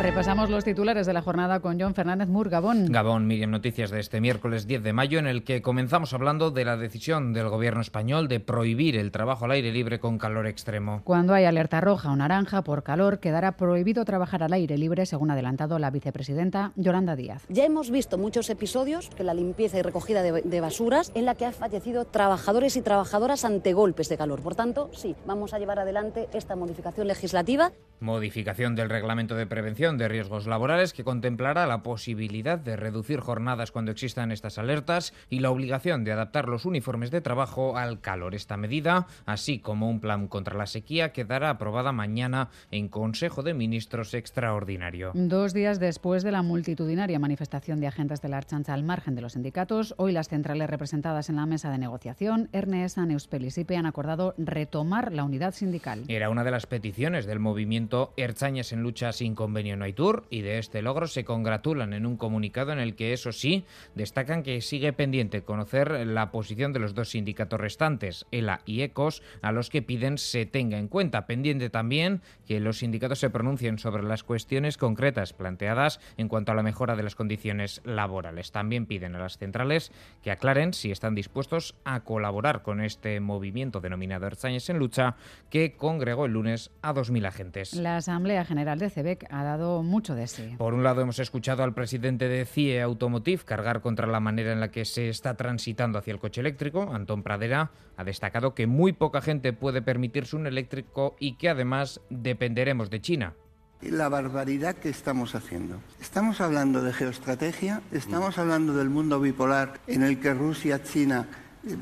Repasamos los titulares de la jornada con John Fernández Mur, Gabón. Gabón, Miriam, noticias de este miércoles 10 de mayo en el que comenzamos hablando de la decisión del gobierno español de prohibir el trabajo al aire libre con calor extremo. Cuando hay alerta roja o naranja por calor, quedará prohibido trabajar al aire libre, según ha adelantado la vicepresidenta Yolanda Díaz. Ya hemos visto muchos episodios de la limpieza y recogida de, de basuras en la que han fallecido trabajadores y trabajadoras ante golpes de calor. Por tanto, sí, vamos a llevar adelante esta modificación legislativa. Modificación del reglamento de prevención de riesgos laborales que contemplará la posibilidad de reducir jornadas cuando existan estas alertas y la obligación de adaptar los uniformes de trabajo al calor. Esta medida, así como un plan contra la sequía, quedará aprobada mañana en Consejo de Ministros extraordinario. Dos días después de la multitudinaria manifestación de agentes de la Archancha al margen de los sindicatos, hoy las centrales representadas en la mesa de negociación, Ernest, Neuspel y SIPE, han acordado retomar la unidad sindical. Era una de las peticiones del movimiento Erchañas en lucha sin convenio no hay tour y de este logro se congratulan en un comunicado en el que, eso sí, destacan que sigue pendiente conocer la posición de los dos sindicatos restantes, ELA y ECOS, a los que piden se tenga en cuenta. Pendiente también que los sindicatos se pronuncien sobre las cuestiones concretas planteadas en cuanto a la mejora de las condiciones laborales. También piden a las centrales que aclaren si están dispuestos a colaborar con este movimiento denominado Erzañes en lucha que congregó el lunes a 2.000 agentes. La Asamblea General de CEBEC ha dado mucho de sí. Por un lado, hemos escuchado al presidente de CIE Automotive cargar contra la manera en la que se está transitando hacia el coche eléctrico. Antón Pradera ha destacado que muy poca gente puede permitirse un eléctrico y que además dependeremos de China. La barbaridad que estamos haciendo. Estamos hablando de geoestrategia, estamos hablando del mundo bipolar en el que Rusia, China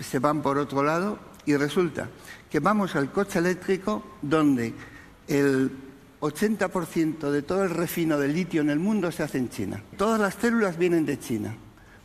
se van por otro lado y resulta que vamos al coche eléctrico donde el 80% de todo el refino de litio en el mundo se hace en China. Todas las células vienen de China.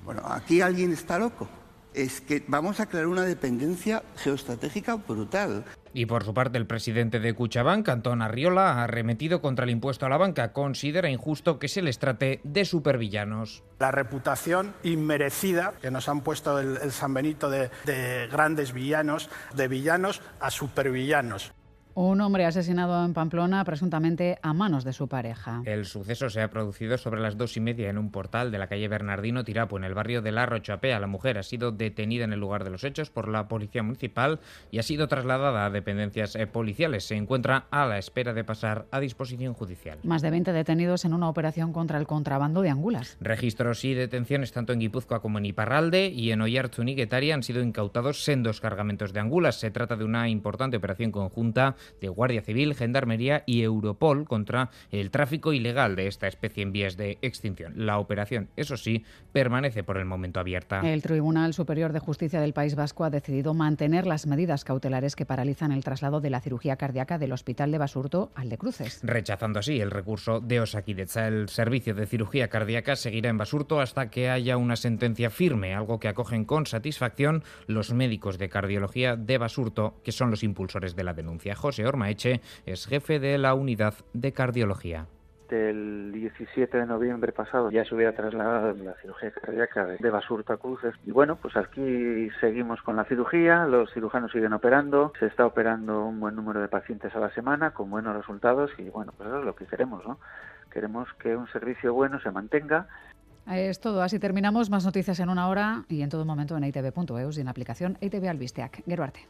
Bueno, aquí alguien está loco. Es que vamos a crear una dependencia geoestratégica brutal. Y por su parte, el presidente de Cuchabank, Antón Arriola, ha arremetido contra el impuesto a la banca. Considera injusto que se les trate de supervillanos. La reputación inmerecida que nos han puesto el, el San Benito de, de grandes villanos, de villanos a supervillanos. Un hombre asesinado en Pamplona, presuntamente a manos de su pareja. El suceso se ha producido sobre las dos y media en un portal de la calle Bernardino Tirapo, en el barrio de La Rochapea. La mujer ha sido detenida en el lugar de los hechos por la policía municipal y ha sido trasladada a dependencias eh, policiales. Se encuentra a la espera de pasar a disposición judicial. Más de 20 detenidos en una operación contra el contrabando de angulas. Registros y detenciones tanto en Guipúzcoa como en Iparralde y en Oyarzun y Guetaria han sido incautados sendos cargamentos de angulas. Se trata de una importante operación conjunta de Guardia Civil, Gendarmería y Europol contra el tráfico ilegal de esta especie en vías de extinción. La operación, eso sí, permanece por el momento abierta. El Tribunal Superior de Justicia del País Vasco ha decidido mantener las medidas cautelares que paralizan el traslado de la cirugía cardíaca del Hospital de Basurto al de Cruces. Rechazando así el recurso de Osakidecha, el servicio de cirugía cardíaca seguirá en Basurto hasta que haya una sentencia firme, algo que acogen con satisfacción los médicos de cardiología de Basurto, que son los impulsores de la denuncia. José Ormaeche es jefe de la unidad de cardiología el 17 de noviembre pasado ya se hubiera trasladado la cirugía cardíaca de Basurto a Cruces. Y bueno, pues aquí seguimos con la cirugía, los cirujanos siguen operando, se está operando un buen número de pacientes a la semana con buenos resultados y bueno, pues eso es lo que queremos, ¿no? Queremos que un servicio bueno se mantenga es todo, así terminamos. Más noticias en una hora y en todo momento en itv.eus y en la aplicación ITV Albisteac. Gero arte.